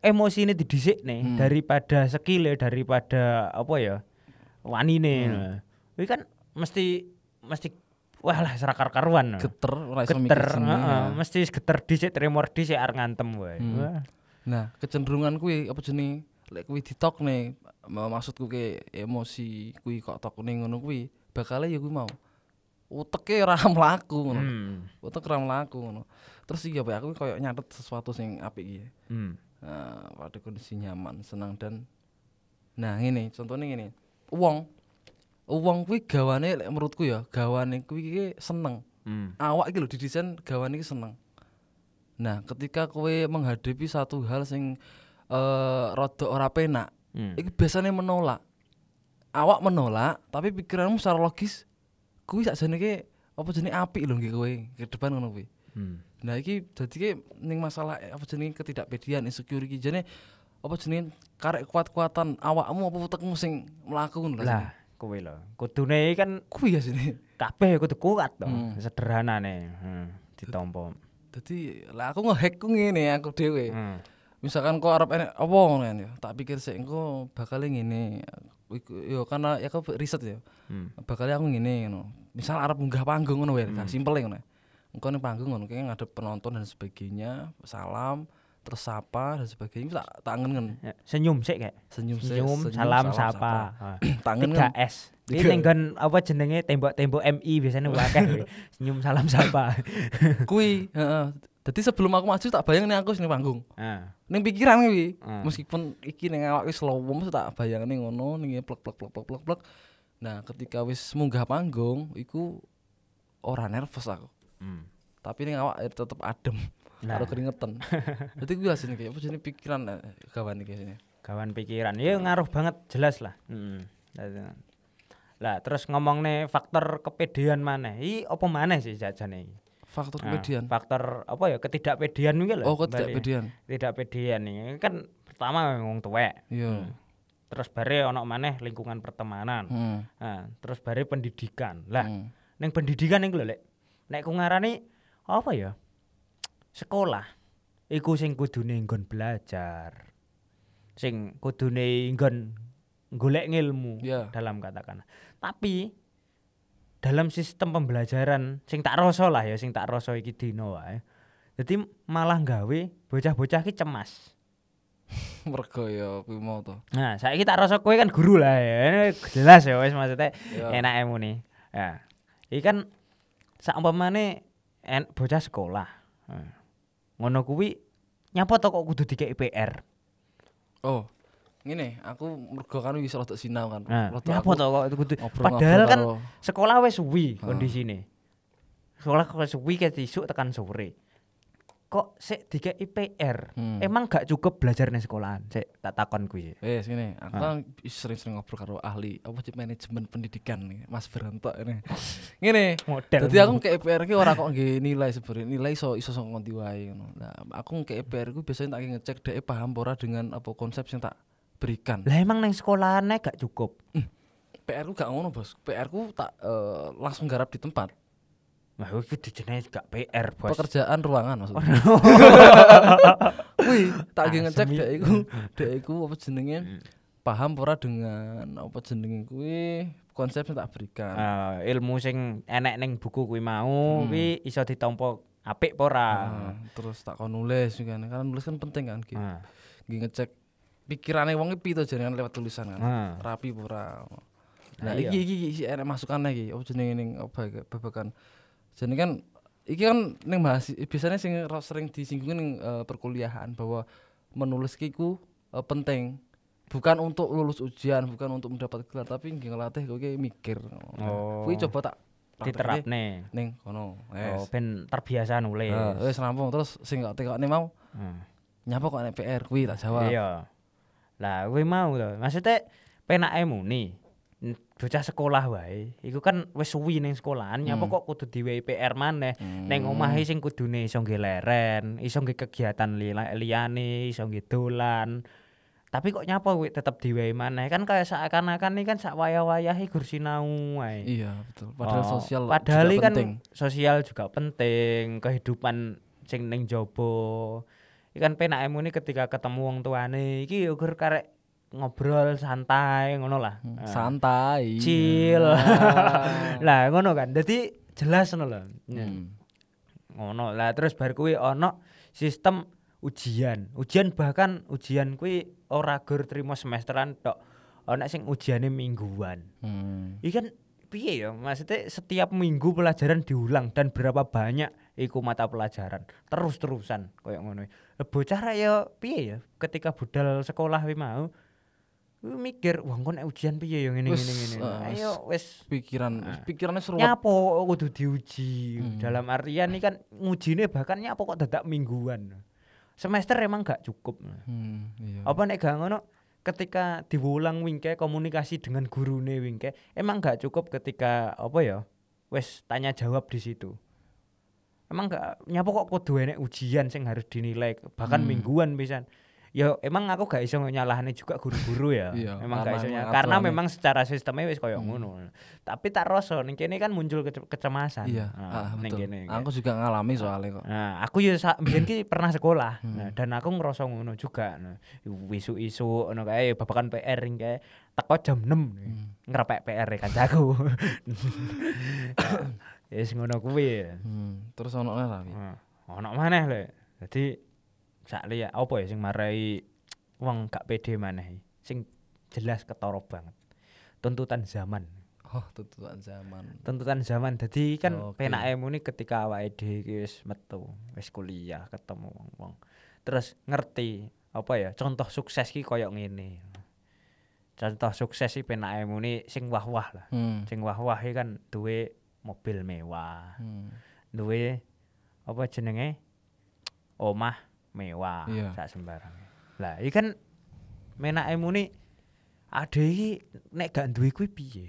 Emosi ini didisik nih Hmm. daripada skill daripada apa ya wanine. Hmm. Nah. Iki kan mesti mesti wah lah serakar karuan. Geter mikir geter, jenenge. heeh, mesti geter dhisik tremor dhisik arep ngantem wae. Hmm. Wah. Nah, kecenderungan kuwi apa jenenge lek kuwi nih ma- maksudku ke emosi kuwi kok tok ning ngono kuwi bakale ya kuwi mau uteke ora mlaku ngono. Hmm. Utek ora mlaku ngono. Terus iya Pak, aku koyo nyatet sesuatu sing apik iki. Hmm. Nah, pada kondisi nyaman, senang dan Nah, ngene, contohnya ngene. Wong wong kuwi gawane lek menurutku ya, gawane kuwi seneng. Hmm. Awak iki lho didesain gawane iki seneng. Nah, ketika kowe menghadapi satu hal sing eh rada ora penak, Hmm. iki biasanya menolak. Awak menolak, tapi pikiranmu secara logis kuwi sakjane ki apa jenenge apik lho nggih kowe ke depan ngono kuwi. Hmm. Nah iki dadi ki ning masalah apa jenenge ketidakpedian insecure iki jane apa jenenge karek kuat-kuatan awakmu apa utekmu sing mlaku ngono. Lah, kowe lho. Kudune iki kan kuwi ya sini. kabeh kudu kuat to. Hmm. Sederhanane. Hmm. Ditampa. Dadi lah aku ngehack ku ngene aku dhewe. Hmm. Misalkan kok arep enek apa ngono kan ya. Tak pikir sik engko bakal ngene. Yo karena ya aku riset ya. Hmm. Bakal aku ngene ngono. Misal arep munggah panggung ngono wae, Hmm. simpel ngono. Engko ning panggung ngono kayak ngadep penonton dan sebagainya, salam, terus sapa dan sebagainya tak tak ngen Ya, Senyum sik kayak. senyum Senyum, salam, sapa. Ah. tangan kan S. Ini nenggon apa jenenge tembok-tembok MI biasanya wakeh. Senyum salam sapa. kuwi heeh dadi sebelum aku maju tak bayang nih aku sini panggung ning pikiran kuwi Hmm. meskipun iki ning awak wis slow mesti tak bayang nih ngono ning plek plek plek plek plek plek nah ketika wis munggah panggung iku ora nervous aku Hmm. tapi ning awak tetep adem Nah. keringetan dadi kuwi asine kayak apa jenenge pikiran eh, kawan iki sini Kawan pikiran. Ya ngaruh banget jelas lah. Hmm. Lah terus ngomong nih faktor kepedean mana? Iki apa mana sih jajane iki? faktor Nah, kepedian faktor apa ya ketidakpedean iki lho. oh kok kembali. tidak pedian Ketidakpedean ini kan pertama wong tuwek. iya Terus bare ono maneh lingkungan pertemanan. hmm. Nah, terus bare pendidikan. Lah, hmm. ning pendidikan iku lho lek nek ku ngarani apa ya sekolah. Iku sing kudune nggon belajar. Sing kudune nggon golek ngilmu Iya. dalam katakan tapi dalam sistem pembelajaran sing tak rasa lah ya sing tak rasa iki dino wae jadi malah gawe bocah-bocah ki cemas. Mergo ya kuwi mau to. Nah saiki tak rasa kowe kan guru lah ya. Jelas ya wis maksudnya Iya. enak emu nih ya iki kan saumpamane en bocah sekolah. Nah, ngono kuwi nyapa to kok kudu dikek PR Oh, ngene, aku mergo kan wis rada sinau kan. nah nyapa to kok kudu padahal kan sekolah wis suwi Heeh. kondisine sekolah kok suwi ke isuk tekan sore kok sik dikei PR. Hmm. Emang gak cukup belajar ning sekolahan? Sik tak takon kuwi. Eh, sini, aku Ah. kan sering-sering ngobrol karo ahli apa sih manajemen pendidikan nih, Mas Beranto ini. Ngene, Model. Jadi aku kayak PR ki ora kok nggih nilai sebenarnya nilai iso iso saka ngendi wae ngono. Nah, aku kayak PR ku biasanya tak ngecek dhek paham ora dengan apa konsep yang tak berikan. Lah emang ning sekolahane gak cukup. PR ku gak ngono, Bos. PR ku tak eh, langsung garap di tempat. Wah, itu dijenenge gak PR, Bos. Pekerjaan ruangan maksudnya. Wih, tak nggih ngecek Asmi. dhek iku, dhek iku apa jenenge? Hmm. Paham apa ora dengan apa jenenge kuwi konsep yang tak berikan. Eh, ilmu sing enek ning buku kuwi mau Hmm. kuwi iso ditampa apik apa ora. Ah, terus tak kon nulis juga kan. Nulis kan penting kan. Ah. Nggih ngecek pikirane wong iki piye to jenengan lewat tulisan kan. Ah. rapi apa ora. Nah, Nah, iya. iki iki iki enek masukannya iki. Apa jenenge ning apa babakan. Jadi kan iki kan ning mahasiswa biasanya sing sering disinggung ning eh, perkuliahan bahwa menulis ki ku eh, penting. Bukan untuk lulus ujian, bukan untuk mendapat gelar, tapi nggih ngelatih kowe ki mikir. Oh. Kuwi coba tak diterapne. ning kono. Oh, Wes. ben terbiasa nulis. Nah, wis rampung terus sing gak tekokne mau Hmm. nyapa kok nek PR kuwi tak jawab. Iya. Lah kuwi mau to. Maksudnya penake muni. Bocah sekolah wae. Iku kan wis suwi ning sekolahan, nyapa Hmm. kok kudu diwehi PR maneh. Hmm. Ning omahe sing kudune iso nggih leren, iso nggih kegiatan li- liyane, iso nggih dolan. Tapi kok nyapa kuwi tetep diwehi maneh? Kan kaya seakan-akan iki kan sak wayah-wayahe gur sinau wae. Iya, betul. Padahal Oh, sosial padahal juga kan penting. sosial juga penting, kehidupan sing ning jaba. Iki kan penake muni ketika ketemu wong tuane iki gur karek ngobrol santai ngono lah. Hmm, Ah. santai. Chill. Ah. lah ngono kan. Dadi jelas ngono. Ya. Hmm. Ngono. Lah terus bar kuwi ana sistem ujian. Ujian bahkan ujian kuwi ora gur trimo semesteran tok. Ana sing ujiane mingguan. Hmm. Iki kan piye ya? Maksudnya setiap minggu pelajaran diulang dan berapa banyak iku mata pelajaran terus-terusan koyo ngono. Lah Bocah ra ya piye ya ketika budal sekolah kuwi mau kuwi mikir wah kok nek ujian piye ya ngene ngene ngene. eh, Ayo wis Pikiran, Ah. pikirannya seru. nyapo kudu diuji. Hmm. Dalam artian ini kan ngujine bahkan nyapo kok dadak mingguan. Semester emang gak cukup. Hmm, iya. Apa nek gak ngono ketika diulang wingke komunikasi dengan gurune wingke emang gak cukup ketika apa ya wes tanya jawab di situ emang gak nyapa kok kudu enek ujian sing harus dinilai bahkan Hmm. mingguan pisan ya emang aku gak iso nyalahne juga guru-guru ya Iya, emang gak iso karena memang secara sistemnya wis koyo Hmm. ngono tapi tak rasa ning kene kan muncul kece- kecemasan Iya, Nah, ah, ning kene Aku juga ngalami soalnya kok. Nah, aku ya mbiyen ki pernah sekolah. Hmm. Nah, dan aku ngerasa ngono juga. Nah, isu-isu ngono kae babakan PR ing kae teko jam 6 nih. Hmm. Ngerepek PR e kancaku. Ya wis ngono kuwi. Hmm. Terus ono tapi. Nah, ono maneh lho. Dadi sak liya apa ya sing marai wong gak pede maneh. Sing jelas ketara banget. Tuntutan zaman. Oh, tuntutan zaman. tuntutan zaman jadi kan Oke. penake muni ketika awake dhewe wis metu wis kuliah ketemu wong-wong terus ngerti apa ya contoh sukses ki koyo ngene contoh sukses iki penake muni sing wah-wah lah Hmm. sing wah-wah kan duwe mobil mewah Hmm. duwe apa jenenge omah mewah Iya. sak sembarang lah iki kan menake muni ade iki nek gak duwe kuwi piye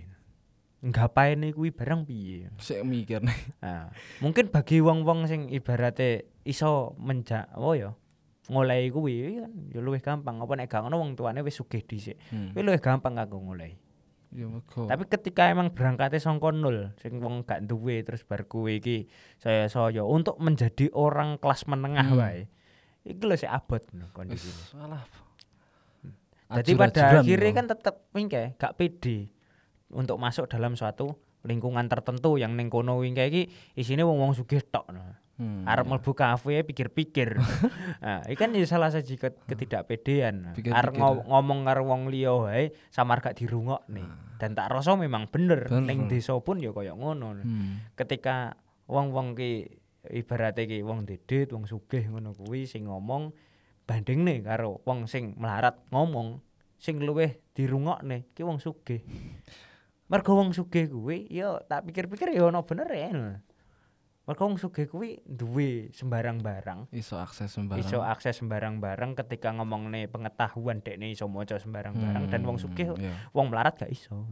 nggapaine kuwi barang piye Sik mikir nih. Nah, mungkin bagi wong-wong sing ibarate iso menja oh ya ngolehi kuwi kan ya luwih gampang apa nek gak ngono wong tuane wis sugih dhisik Hmm. kuwi luwih gampang kanggo ngolehi Ya tapi ketika emang berangkatnya songko nol sing wong gak duwe terus bar kuwi iki saya saya untuk menjadi orang kelas menengah Hmm. wae iki lho sik abot no kondisi Wis alah. jadi pada akhirnya kan tetep wingke gak pede untuk masuk dalam suatu lingkungan tertentu yang ning kono wingke iki isine wong-wong sugih tok. Hmm, iya. mlebu kafe pikir-pikir. nah, iki kan ya salah siji ket- ketidakpedean. Arep ngo- ngomong karo wong liya wae samar gak dirungokne. Dan tak rasa memang bener Bener. ning desa pun ya kaya ngono. Hmm. Ketika wong-wong ki ibarate ki wong dedit, wong sugih ngono kuwi sing ngomong bandingne karo wong sing melarat ngomong sing luwih dirungokne ki wong sugih. Mergo wong sugih kuwi ya tak pikir-pikir ya ono bener ya. Mergo wong sugih kuwi duwe sembarang barang, iso akses sembarang. iso akses sembarang barang ketika ngomongne pengetahuan dekne iso maca sembarang barang dan wong sugih iya. wong melarat gak iso.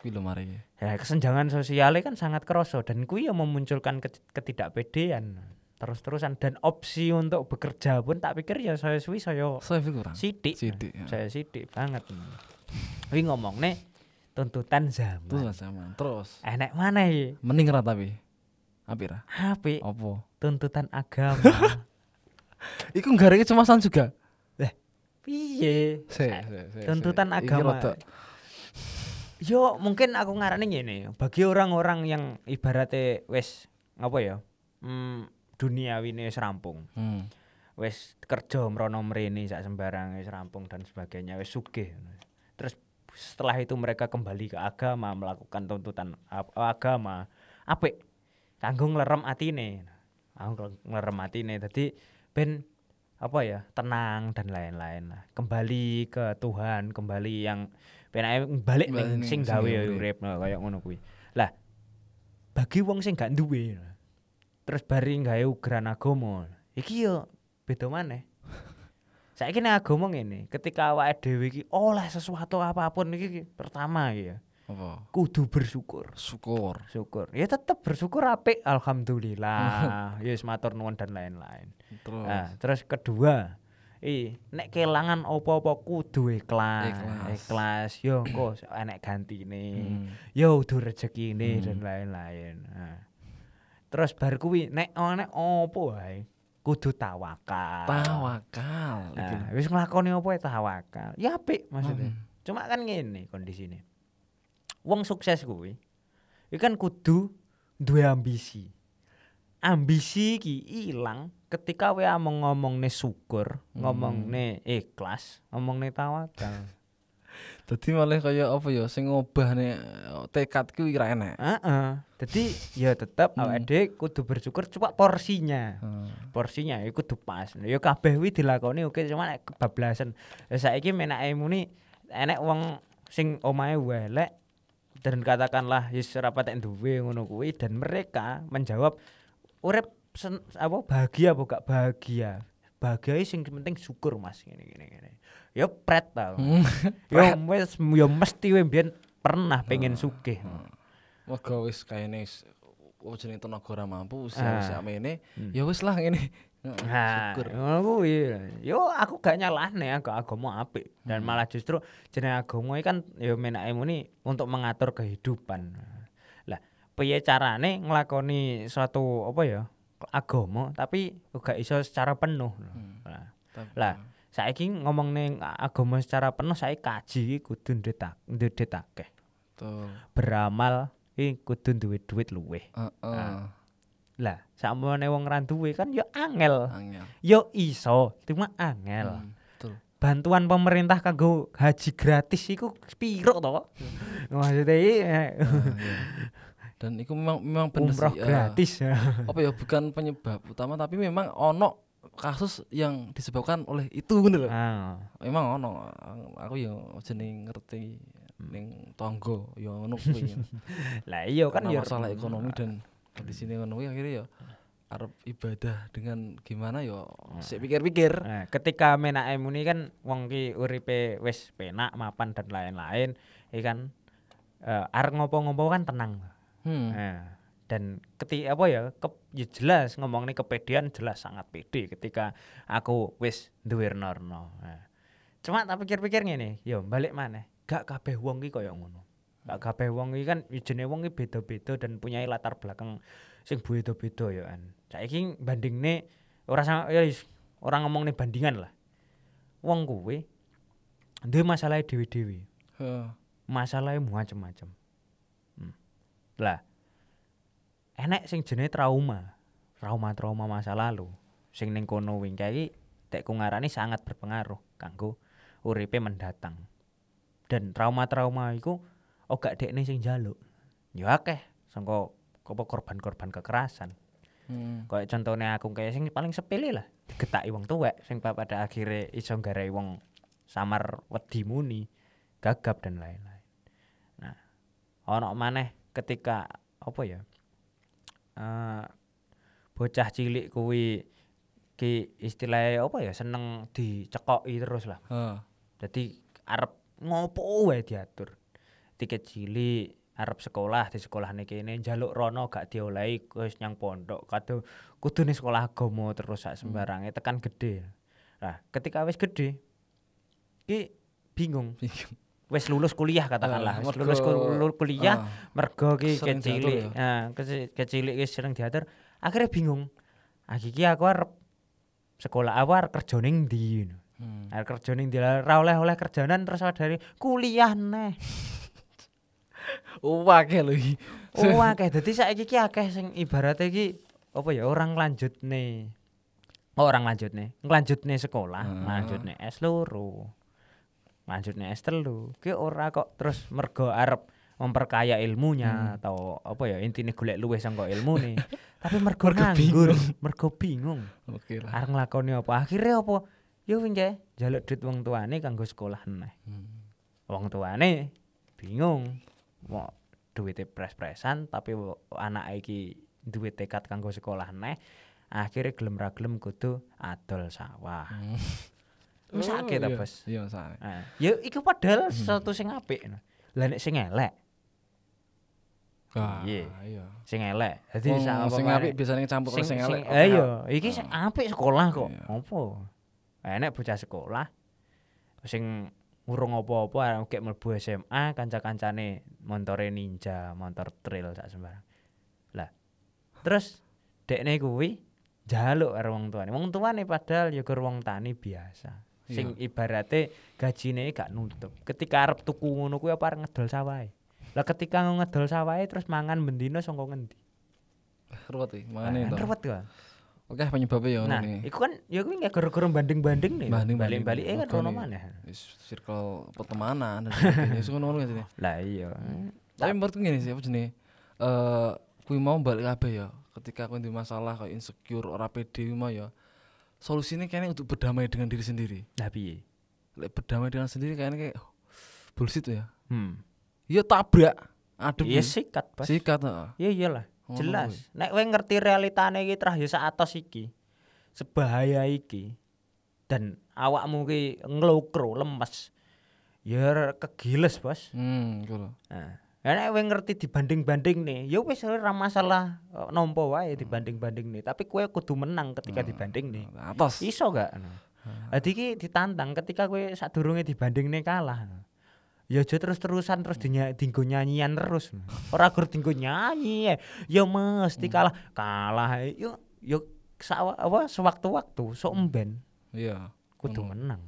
Kuwi lho mari. Ya kesenjangan sosialnya kan sangat kerasa dan kuwi yang memunculkan ket- ketidakpedean terus-terusan dan opsi untuk bekerja pun tak pikir ya saya suwi saya Saya kurang. sidik. Sidik, ya. Saya sidik banget. Kuwi ngomongne tuntutan zaman. Lah zaman. Terus Enek mana ya? mending ra tapi. Apik ra? Apa? tuntutan agama. Iku gara kecemasan juga. Piye? Eh, se, tuntutan agama. Yo mungkin aku ngarani ngene, bagi orang-orang yang ibaratnya wis apa ya? Hmm, duniawi wis rampung. Hmm. Wis kerja mrono mrene sak sembarang wis rampung dan sebagainya, wis sugih. Terus setelah itu mereka kembali ke agama, melakukan tuntutan ag- agama. Apik kanggo nglerem atine. Aku nglerem atine. Dadi ben apa ya tenang dan lain-lain kembali ke Tuhan kembali yang penake balik ning sing gawe urip. kaya ngono kuwi. Lah bagi wong sing gak duwe terus bari gawe ugeran agama iki yo beda maneh. Saiki nek agama ngene ketika awake dhewe iki oleh sesuatu apa pun iki pertama iki ya Apa? kudu bersyukur. Syukur. syukur. Ya tetep bersyukur apik alhamdulillah. Ya wis matur nuwun dan lain-lain. Terus. Nah, terus kedua, i nek kelangan apa-apa kudu ikhlas. Ikhlas. Ikhlas. Yo kok enek gantine. Hmm. Yo udah rezekine Hmm. dan lain-lain. Nah. Terus bar kuwi nek nek apa wae kudu tawakal. Tawakal. Nah, wis nglakoni apa ya tawakal. Ya apik maksudnya. Hmm. Cuma kan ngene kondisine. Wong sukses kuwi iki kan kudu duwe ambisi. Ambisi iki ilang ketika we among ngomongne syukur, Hmm. ngomongne ikhlas, ngomongne tawakal. Dadi malah kaya apa ya sing ngobahne eh, tekadku iki ra enek. Heeh. Dadi ya tetep Hmm. awake dhewe kudu bersyukur cuma porsinya. Hmm. porsinya ya kudu pas. Ya kabeh kuwi dilakoni oke cuma nek kebablasan. Ya saiki menake muni enek wong sing omahe welek dan katakanlah wis ora patek duwe ngono kuwi dan mereka menjawab urip sen- apa bahagia apa gak bahagia. Bahagia sing penting syukur Mas ngene ngene ngene. Ya pret ta. Hmm. Ya wis ya mesti we mbiyen pernah pengen sugih. Moga wis kayane wis oh jeneng tenaga ora mampu Ah. wis sakmene. Hmm. Ya wis lah. Heeh, Nah, Syukur. kuwi. Yo aku gak nyalahne aku agama apik dan Hmm. malah justru jeneng agama kan yo menake muni untuk mengatur kehidupan. Piye carane nglakoni suatu apa ya? agama tapi gak iso secara penuh. Hmm. Nah, Lah. saiki ngomong ning agama secara penuh saya kaji kudu ndetak ndetakake. Tuh. Beramal iki kudu duwe duit luweh. Heeh. Ah. Lah, sakmene wong ra duwe kan yo angel. Angel. Yo iso, cuma angel. Hmm, Betul. Bantuan pemerintah kanggo haji gratis iku piro to? Maksudnya iki Ah, iya. Dan itu memang memang bener umroh eh, gratis. apa ya bukan penyebab utama tapi memang ono kasus yang disebabkan oleh itu bener. Ah, Memang ono aku ya jeneng ngerti ning tonggo ya ngono kuwi. lah iya kan yo masalah ekonomi dan di sini ngono akhirnya ya arep ibadah dengan gimana ya sik pikir-pikir. Nah, ketika menake muni kan wong ki uripe wis penak, mapan dan lain-lain, iki kan eh, arep ngopo-ngopo kan tenang. Hmm. Nah, dan ketika apa ya, ke, ya jelas ngomongnya kepedean jelas sangat pede ketika aku wis duwe norno. Nah, cuma tak pikir-pikir ngene, yo balik mana? Gak kabeh wong ki koyo ngono. Gak kabeh wong ki kan ya jenenge wong ki beda-beda dan punya latar belakang sing beda-beda ya kan. Saiki bandingne ora ya wis, ora ngomong bandingan lah. Wong kuwe duwe masalah dhewe-dhewe Heeh. masalahnya macam-macam. Lah, enek sing jenenge trauma, trauma-trauma masa lalu, sing ning kono wingke iki tekku ngarani sangat berpengaruh kanggo uripe mendatang. Dan trauma-trauma iku ora dekne sing njaluk. Ya akeh sangka apa korban-korban kekerasan. Hmm. Kayak contohnya aku kayak sing paling sepele lah, digetaki wong tuwek sing pada akhirnya iso nggarai wong samar wedi muni, gagap dan lain-lain. Nah, ono maneh ketika apa ya? eh, bocah cilik kuwi ki istilahnya apa ya seneng dicekoki terus lah. Heeh. Dadi arep ngopo wae diatur. Tiket cilik arep sekolah di sekolah nih kene njaluk rono gak diolehi wis nyang pondok kado kudu ning sekolah agama terus sak sembarange tekan gede. Nah, ketika wis gede ki bingung. Wis lulus kuliah katakanlah, Ah, mergo- lulus kul- lulus kuliah Ah. mergo ki kecilik. ya? Nah, keci- kecilik ki sering diatur. Akhirnya bingung. Ah iki aku arep sekolah arep kerja ning ndi. Hmm. Arep kerja ning ndi Lah, ra oleh-oleh kerjanan terus dari kuliah neh. Wake lho iki. Akeh dadi saiki ki akeh sing ibaratnya iki apa ya orang lanjut nih. Oh, orang lanjut nih. Lanjut nih sekolah, Ah. lanjut nih S loro. Lanjut nih S telu. Ki ora kok terus mergo arep memperkaya ilmunya atau apa ya intine golek luwih sangka ilmune. Tapi mergo nganggur, mergo bingung. Oke lah. Arep nglakoni apa? Akhirnya apa? Yo wingi njaluk duit wong tuane kanggo sekolah neh. Hmm. Wong tuane bingung. Mau duwite pres-presan tapi anak iki duwe tekad kanggo sekolah neh. Akhirnya gelem ra gelem kudu adol sawah. Wis Oh, ta, iya. Bos. Iya, sakit. Nah, ya iku padahal sesuatu sing apik. Lah nek sing elek, Ah, Iya. iya. sing elek. Dadi sak sing apik biasanya campur karo sing elek. Eh iya, iki sing apik sekolah kok. Iya. Apa? Enek bocah sekolah sing urung apa-apa kayak mlebu SMA kanca-kancane montore ninja, motor trail sak sembarang. Lah, terus dekne kuwi jaluk karo wong tuane. Wong tuane padahal ya wong tani biasa. Sing ibarate gajine gak nutup. Ketika arep tuku ngono kuwi apa ngedol sawahe. Lah ketika ngedol sawahe terus mangan bendino saka ngendi? Ruwet iki, mangane Nah, to. Ruwet kan. Oke, penyebabnya ya Nah, ini. iku kan ya kuwi nggak gara-gara banding-banding nih. Banding-banding. Balik-balik eh kan nih. maneh. Wis circle pertemanan dan sebagainya. Ngono ya sini. Lah iya. Tapi menurutku gini sih apa jenenge? Eh kuwi mau balik kabeh ya. Ketika aku di masalah kayak insecure, ora pede kuwi mau ya. Solusinya kayaknya untuk berdamai dengan diri sendiri. Piye? Lek berdamai dengan sendiri kayaknya kayak oh, bullshit ya. Hmm. Ya tabrak. Adem. Iya sikat, Bos. Sikat heeh. Iya iyalah. Ngono Jelas. Nek kowe ngerti realitane iki trah ya atos iki. Sebahaya iki. Dan awakmu ki nglokro, lemes. Ya kegiles, Bos. Hmm, lho. Nah, ya nek kowe ngerti dibanding-banding nih, ya wis ora masalah eh, nompo wae dibanding-banding nih, tapi kowe kudu menang ketika dibanding nih. Atas. Iso gak? Dadi iki ditantang ketika kowe sadurunge dibandingne kalah. Ya aja terus-terusan terus dinya, dinggo nyanyian terus. Ora gur dinggo nyanyi. Ya mesti kalah. Kalah ae. yo yo sawa, apa sewaktu-waktu sok emben Iya. kudu menang.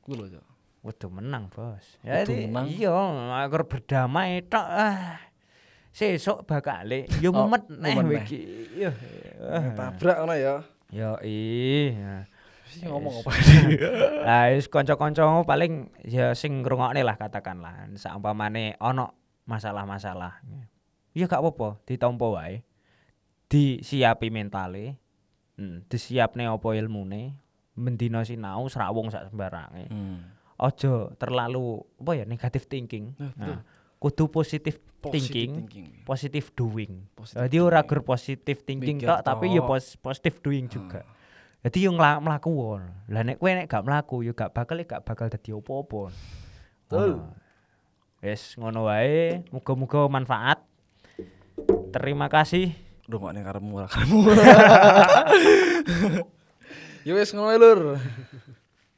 Kuwi lho, Kudu menang, Bos. Jadi, menang. Iya, agar berdamai tok. Ah. Sesuk bakale yo Oh, mumet neh mumet neh. iki. Yo. Tabrak ngono ya. Yo iya. Sih ngomong apa? Lah wis kanca-kancamu paling ya sing ngrungokne lah katakanlah. Saumpamane ana masalah-masalah. Ya gak apa-apa, ditampa wae. Disiapi mentale. Hmm, disiapne apa ilmune. Mendina sinau srawung sak sembarange. Hmm. Aja terlalu apa ya negative thinking. Nah. Nah, kudu Positive thinking, thinking. positive doing. Positive Jadi ora doing. gur positive thinking tok tapi ya pos- positive doing juga. Jadi yo ngla- mlaku wae. Lah nek kowe nek gak mlaku yo gak bakal gak bakal dadi opo-opo. Betul. Wis ngono wae, muga-muga manfaat. Terima kasih. Duh, mak ning karepmu ora karepmu. Ya wis ngono Lur.